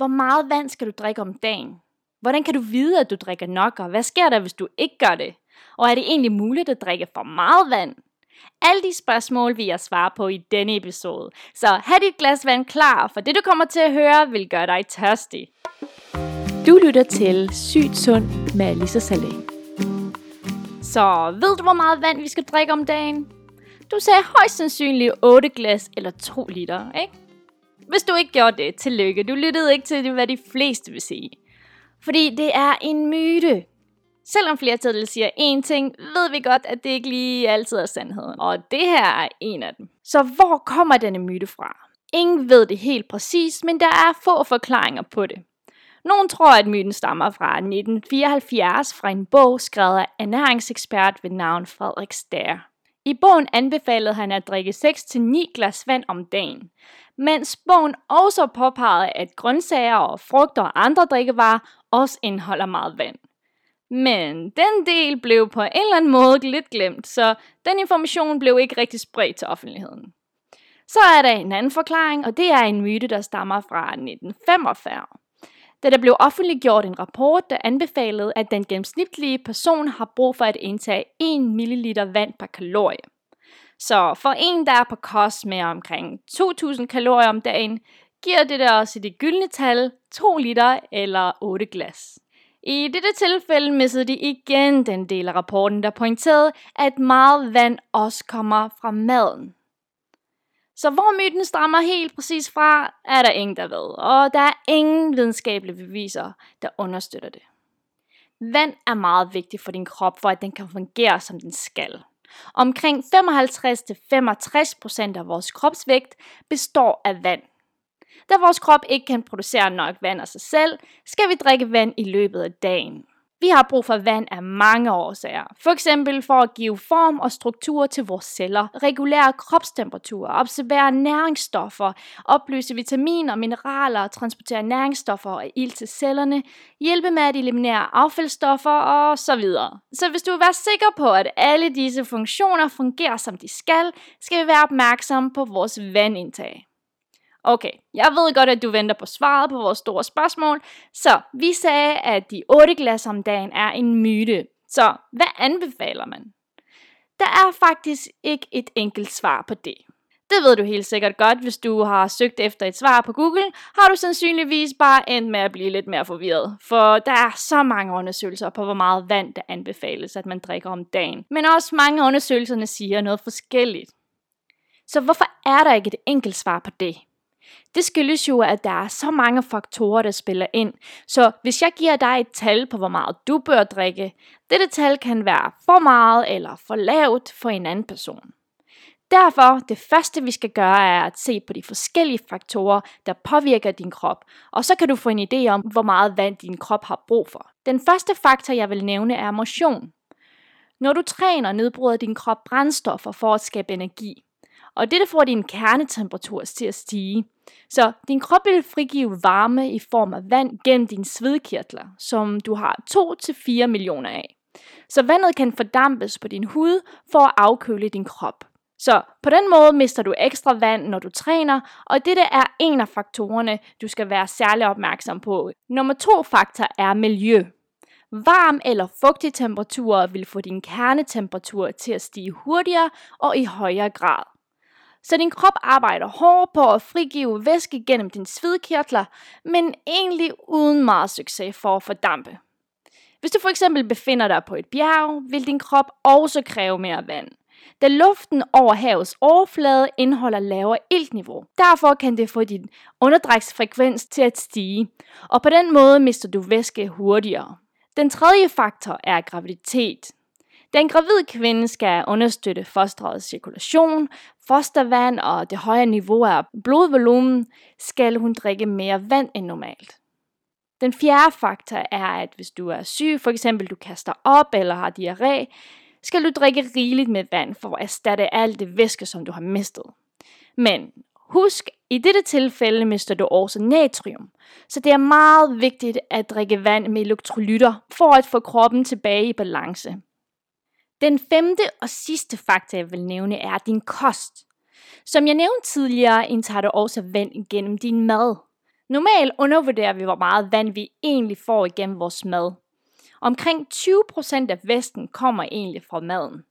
Hvor meget vand skal du drikke om dagen? Hvordan kan du vide, at du drikker nok, og hvad sker der, hvis du ikke gør det? Og er det egentlig muligt at drikke for meget vand? Alle de spørgsmål vil jeg svare på i denne episode. Så have dit glas vand klar, for det du kommer til at høre vil gøre dig tørstig. Du lytter til Sygt Sund med Alisa Saleh. Så ved du, hvor meget vand vi skal drikke om dagen? Du sagde højst sandsynligt 8 glas eller 2 liter, ikke? Hvis du ikke gjorde det, tillykke. Du lyttede ikke til, hvad de fleste vil sige. Fordi det er en myte. Selvom flertallet siger én ting, ved vi godt, at det ikke lige altid er sandheden. Og det her er en af dem. Så hvor kommer denne myte fra? Ingen ved det helt præcis, men der er få forklaringer på det. Nogle tror, at myten stammer fra 1974 fra en bog skrevet af ernæringsekspert ved navn Frederik Stær. I bogen anbefalede han at drikke 6-9 glas vand om dagen, mens bogen også påpegede, at grøntsager og frugter og andre drikkevarer også indeholder meget vand. Men den del blev på en eller anden måde lidt glemt, så den information blev ikke rigtig spredt til offentligheden. Så er der en anden forklaring, og det er en myte, der stammer fra 1945 da der blev offentliggjort en rapport, der anbefalede, at den gennemsnitlige person har brug for at indtage 1 ml vand per kalorie. Så for en, der er på kost med omkring 2.000 kalorier om dagen, giver det der også det gyldne tal 2 liter eller 8 glas. I dette tilfælde missede de igen den del af rapporten, der pointerede, at meget vand også kommer fra maden. Så hvor myten stammer helt præcis fra, er der ingen, der ved, og der er ingen videnskabelige beviser, der understøtter det. Vand er meget vigtigt for din krop, for at den kan fungere, som den skal. Omkring 55-65% af vores kropsvægt består af vand. Da vores krop ikke kan producere nok vand af sig selv, skal vi drikke vand i løbet af dagen. Vi har brug for vand af mange årsager. For eksempel for at give form og struktur til vores celler, regulere kropstemperatur, observere næringsstoffer, opløse vitaminer, mineraler, transportere næringsstoffer og ild til cellerne, hjælpe med at eliminere affaldsstoffer og så videre. Så hvis du vil være sikker på, at alle disse funktioner fungerer som de skal, skal vi være opmærksomme på vores vandindtag. Okay, jeg ved godt, at du venter på svaret på vores store spørgsmål, så vi sagde, at de 8 glas om dagen er en myte. Så hvad anbefaler man? Der er faktisk ikke et enkelt svar på det. Det ved du helt sikkert godt, hvis du har søgt efter et svar på Google, har du sandsynligvis bare endt med at blive lidt mere forvirret. For der er så mange undersøgelser på, hvor meget vand der anbefales, at man drikker om dagen. Men også mange undersøgelserne siger noget forskelligt. Så hvorfor er der ikke et enkelt svar på det? Det skyldes jo, at der er så mange faktorer, der spiller ind. Så hvis jeg giver dig et tal på, hvor meget du bør drikke, dette tal kan være for meget eller for lavt for en anden person. Derfor, det første vi skal gøre, er at se på de forskellige faktorer, der påvirker din krop, og så kan du få en idé om, hvor meget vand din krop har brug for. Den første faktor, jeg vil nævne, er motion. Når du træner, nedbryder din krop brændstoffer for at skabe energi og dette får din kernetemperatur til at stige. Så din krop vil frigive varme i form af vand gennem dine svedkirtler, som du har 2-4 millioner af. Så vandet kan fordampes på din hud for at afkøle din krop. Så på den måde mister du ekstra vand, når du træner, og dette er en af faktorerne, du skal være særlig opmærksom på. Nummer to faktor er miljø. Varm eller fugtig temperatur vil få din kernetemperatur til at stige hurtigere og i højere grad. Så din krop arbejder hårdt på at frigive væske gennem din svedkirtler, men egentlig uden meget succes for at fordampe. Hvis du for eksempel befinder dig på et bjerg, vil din krop også kræve mere vand, da luften over havets overflade indeholder lavere iltniveau. Derfor kan det få din underdræksfrekvens til at stige, og på den måde mister du væske hurtigere. Den tredje faktor er graviditet. Den gravide kvinde skal understøtte fosterets cirkulation, fostervand og det højere niveau af blodvolumen, skal hun drikke mere vand end normalt. Den fjerde faktor er, at hvis du er syg, for eksempel du kaster op eller har diarré, skal du drikke rigeligt med vand for at erstatte alt det væske, som du har mistet. Men husk, i dette tilfælde mister du også natrium, så det er meget vigtigt at drikke vand med elektrolytter for at få kroppen tilbage i balance. Den femte og sidste faktor, jeg vil nævne, er din kost. Som jeg nævnte tidligere, indtager du også vand gennem din mad. Normalt undervurderer vi, hvor meget vand vi egentlig får igennem vores mad. Omkring 20% af væsken kommer egentlig fra maden.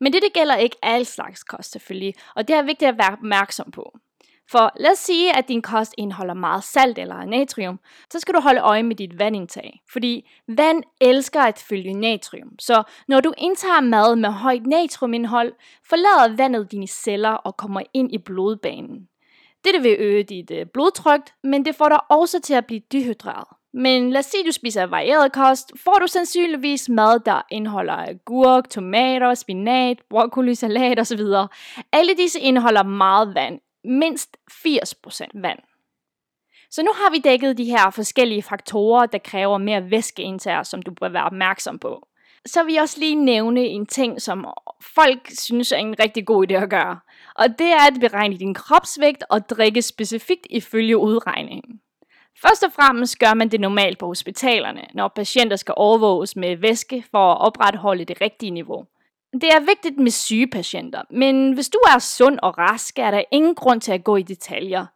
Men det, det gælder ikke al slags kost selvfølgelig, og det er vigtigt at være opmærksom på. For lad os sige, at din kost indeholder meget salt eller natrium, så skal du holde øje med dit vandindtag. Fordi vand elsker at følge natrium. Så når du indtager mad med højt natriumindhold, forlader vandet dine celler og kommer ind i blodbanen. Dette vil øge dit øh, blodtryk, men det får dig også til at blive dehydreret. Men lad os sige, at du spiser varieret kost, får du sandsynligvis mad, der indeholder agurk, tomater, spinat, broccoli, salat osv. Alle disse indeholder meget vand, mindst 80% vand. Så nu har vi dækket de her forskellige faktorer, der kræver mere væskeindtag, som du bør være opmærksom på. Så vil jeg også lige nævne en ting, som folk synes er en rigtig god idé at gøre. Og det er at beregne din kropsvægt og drikke specifikt ifølge udregningen. Først og fremmest gør man det normalt på hospitalerne, når patienter skal overvåges med væske for at opretholde det rigtige niveau. Det er vigtigt med syge patienter, men hvis du er sund og rask, er der ingen grund til at gå i detaljer.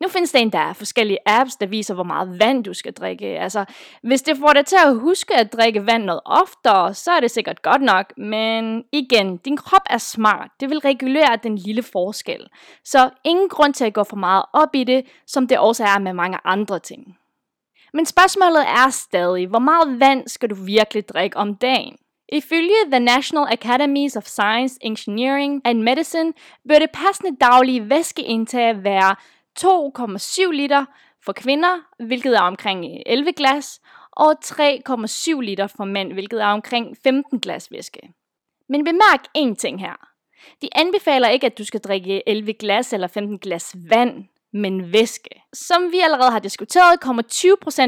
Nu findes der endda forskellige apps, der viser, hvor meget vand du skal drikke. Altså, hvis det får dig til at huske at drikke vand noget oftere, så er det sikkert godt nok. Men igen, din krop er smart. Det vil regulere den lille forskel. Så ingen grund til at gå for meget op i det, som det også er med mange andre ting. Men spørgsmålet er stadig, hvor meget vand skal du virkelig drikke om dagen? Ifølge The National Academies of Science, Engineering and Medicine bør det passende daglige væskeindtag være 2,7 liter for kvinder, hvilket er omkring 11 glas, og 3,7 liter for mænd, hvilket er omkring 15 glas væske. Men bemærk én ting her. De anbefaler ikke, at du skal drikke 11 glas eller 15 glas vand, men væske. Som vi allerede har diskuteret, kommer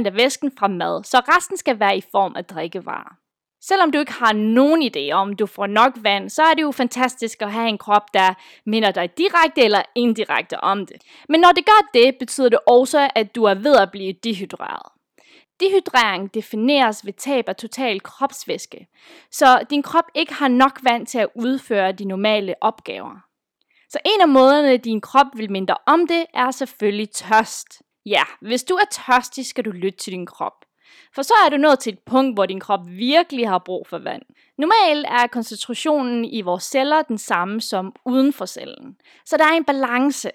20% af væsken fra mad, så resten skal være i form af drikkevarer. Selvom du ikke har nogen idé om, du får nok vand, så er det jo fantastisk at have en krop, der minder dig direkte eller indirekte om det. Men når det gør det, betyder det også, at du er ved at blive dehydreret. Dehydrering defineres ved tab af total kropsvæske, så din krop ikke har nok vand til at udføre de normale opgaver. Så en af måderne, din krop vil minde om det, er selvfølgelig tørst. Ja, hvis du er tørstig, skal du lytte til din krop. For så er du nået til et punkt, hvor din krop virkelig har brug for vand. Normalt er koncentrationen i vores celler den samme som uden for cellen. Så der er en balance.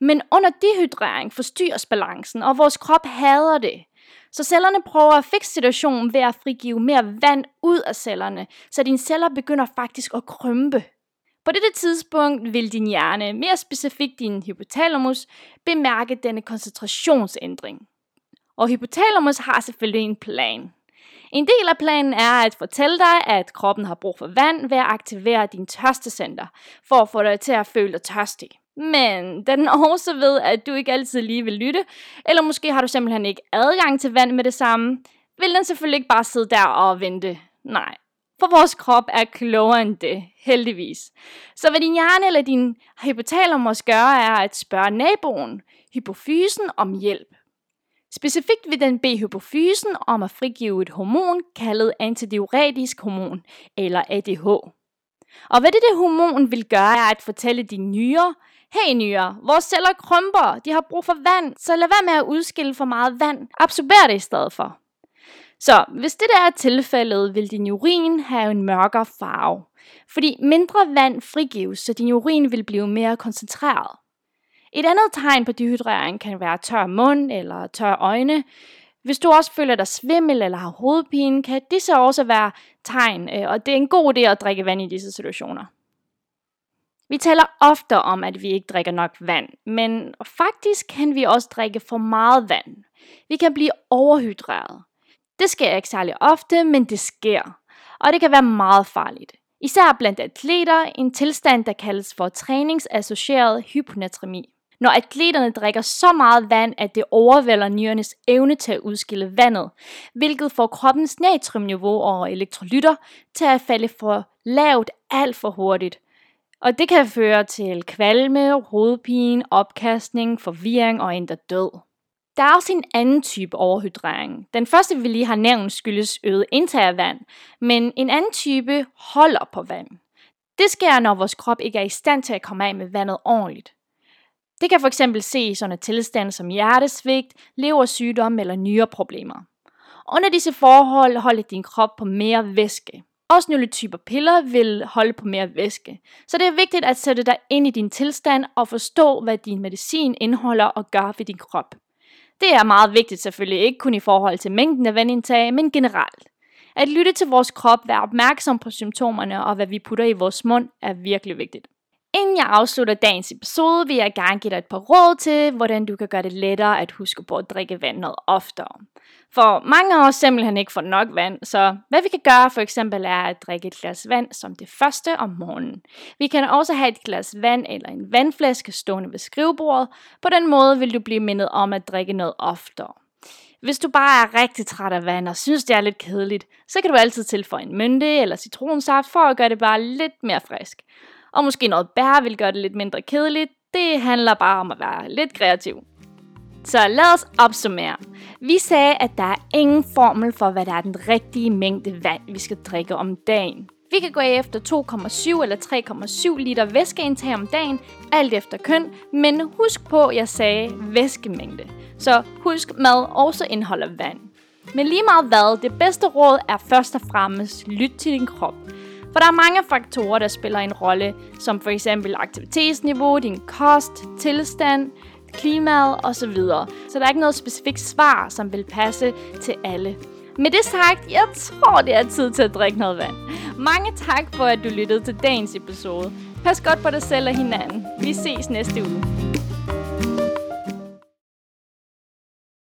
Men under dehydrering forstyrres balancen, og vores krop hader det. Så cellerne prøver at fikse situationen ved at frigive mere vand ud af cellerne, så dine celler begynder faktisk at krympe. På dette tidspunkt vil din hjerne, mere specifikt din hypotalamus, bemærke denne koncentrationsændring. Og hypotalamus har selvfølgelig en plan. En del af planen er at fortælle dig, at kroppen har brug for vand ved at aktivere din tørstecenter, for at få dig til at føle dig tørstig. Men den også ved, at du ikke altid lige vil lytte, eller måske har du simpelthen ikke adgang til vand med det samme, vil den selvfølgelig ikke bare sidde der og vente. Nej, for vores krop er klogere end det, heldigvis. Så hvad din hjerne eller din hypotalamus gør, er at spørge naboen, hypofysen, om hjælp. Specifikt vil den bede hypofysen om at frigive et hormon kaldet antidiuretisk hormon, eller ADH. Og hvad dette hormon vil gøre, er at fortælle dine nyrer, Hey nyrer, vores celler krymper, de har brug for vand, så lad være med at udskille for meget vand. Absorber det i stedet for. Så hvis det der er tilfældet, vil din urin have en mørkere farve. Fordi mindre vand frigives, så din urin vil blive mere koncentreret. Et andet tegn på dehydrering kan være tør mund eller tør øjne. Hvis du også føler dig svimmel eller har hovedpine, kan disse også være tegn, øh, og det er en god idé at drikke vand i disse situationer. Vi taler ofte om, at vi ikke drikker nok vand, men faktisk kan vi også drikke for meget vand. Vi kan blive overhydreret. Det sker ikke særlig ofte, men det sker, og det kan være meget farligt. Især blandt atleter, en tilstand, der kaldes for træningsassocieret hyponatremi. Når atleterne drikker så meget vand, at det overvælder nyernes evne til at udskille vandet, hvilket får kroppens natriumniveau og elektrolytter til at falde for lavt alt for hurtigt. Og det kan føre til kvalme, hovedpine, opkastning, forvirring og endda død. Der er også en anden type overhydrering. Den første, vi lige har nævnt, skyldes øget indtag af vand, men en anden type holder på vand. Det sker, når vores krop ikke er i stand til at komme af med vandet ordentligt. Det kan fx se i sådan tilstande som hjertesvigt, leversygdom eller nyreproblemer. Under disse forhold holder din krop på mere væske. Også nogle typer piller vil holde på mere væske. Så det er vigtigt at sætte dig ind i din tilstand og forstå, hvad din medicin indeholder og gør ved din krop. Det er meget vigtigt selvfølgelig, ikke kun i forhold til mængden af vandindtag, men generelt. At lytte til vores krop, være opmærksom på symptomerne og hvad vi putter i vores mund, er virkelig vigtigt. Inden jeg afslutter dagens episode, vil jeg gerne give dig et par råd til, hvordan du kan gøre det lettere at huske på at drikke vand noget oftere. For mange af os simpelthen ikke får nok vand, så hvad vi kan gøre for eksempel er at drikke et glas vand som det første om morgenen. Vi kan også have et glas vand eller en vandflaske stående ved skrivebordet. På den måde vil du blive mindet om at drikke noget oftere. Hvis du bare er rigtig træt af vand og synes, det er lidt kedeligt, så kan du altid tilføje en mynte eller citronsaft for at gøre det bare lidt mere frisk. Og måske noget bær vil gøre det lidt mindre kedeligt. Det handler bare om at være lidt kreativ. Så lad os opsummere. Vi sagde, at der er ingen formel for, hvad der er den rigtige mængde vand, vi skal drikke om dagen. Vi kan gå efter 2,7 eller 3,7 liter væskeindtag om dagen, alt efter køn, men husk på, at jeg sagde væskemængde. Så husk, mad også indeholder vand. Men lige meget hvad, det bedste råd er først og fremmest lyt til din krop. For der er mange faktorer, der spiller en rolle, som for eksempel aktivitetsniveau, din kost, tilstand, klimaet osv. Så der er ikke noget specifikt svar, som vil passe til alle. Med det sagt, jeg tror, det er tid til at drikke noget vand. Mange tak for, at du lyttede til dagens episode. Pas godt på dig selv og hinanden. Vi ses næste uge.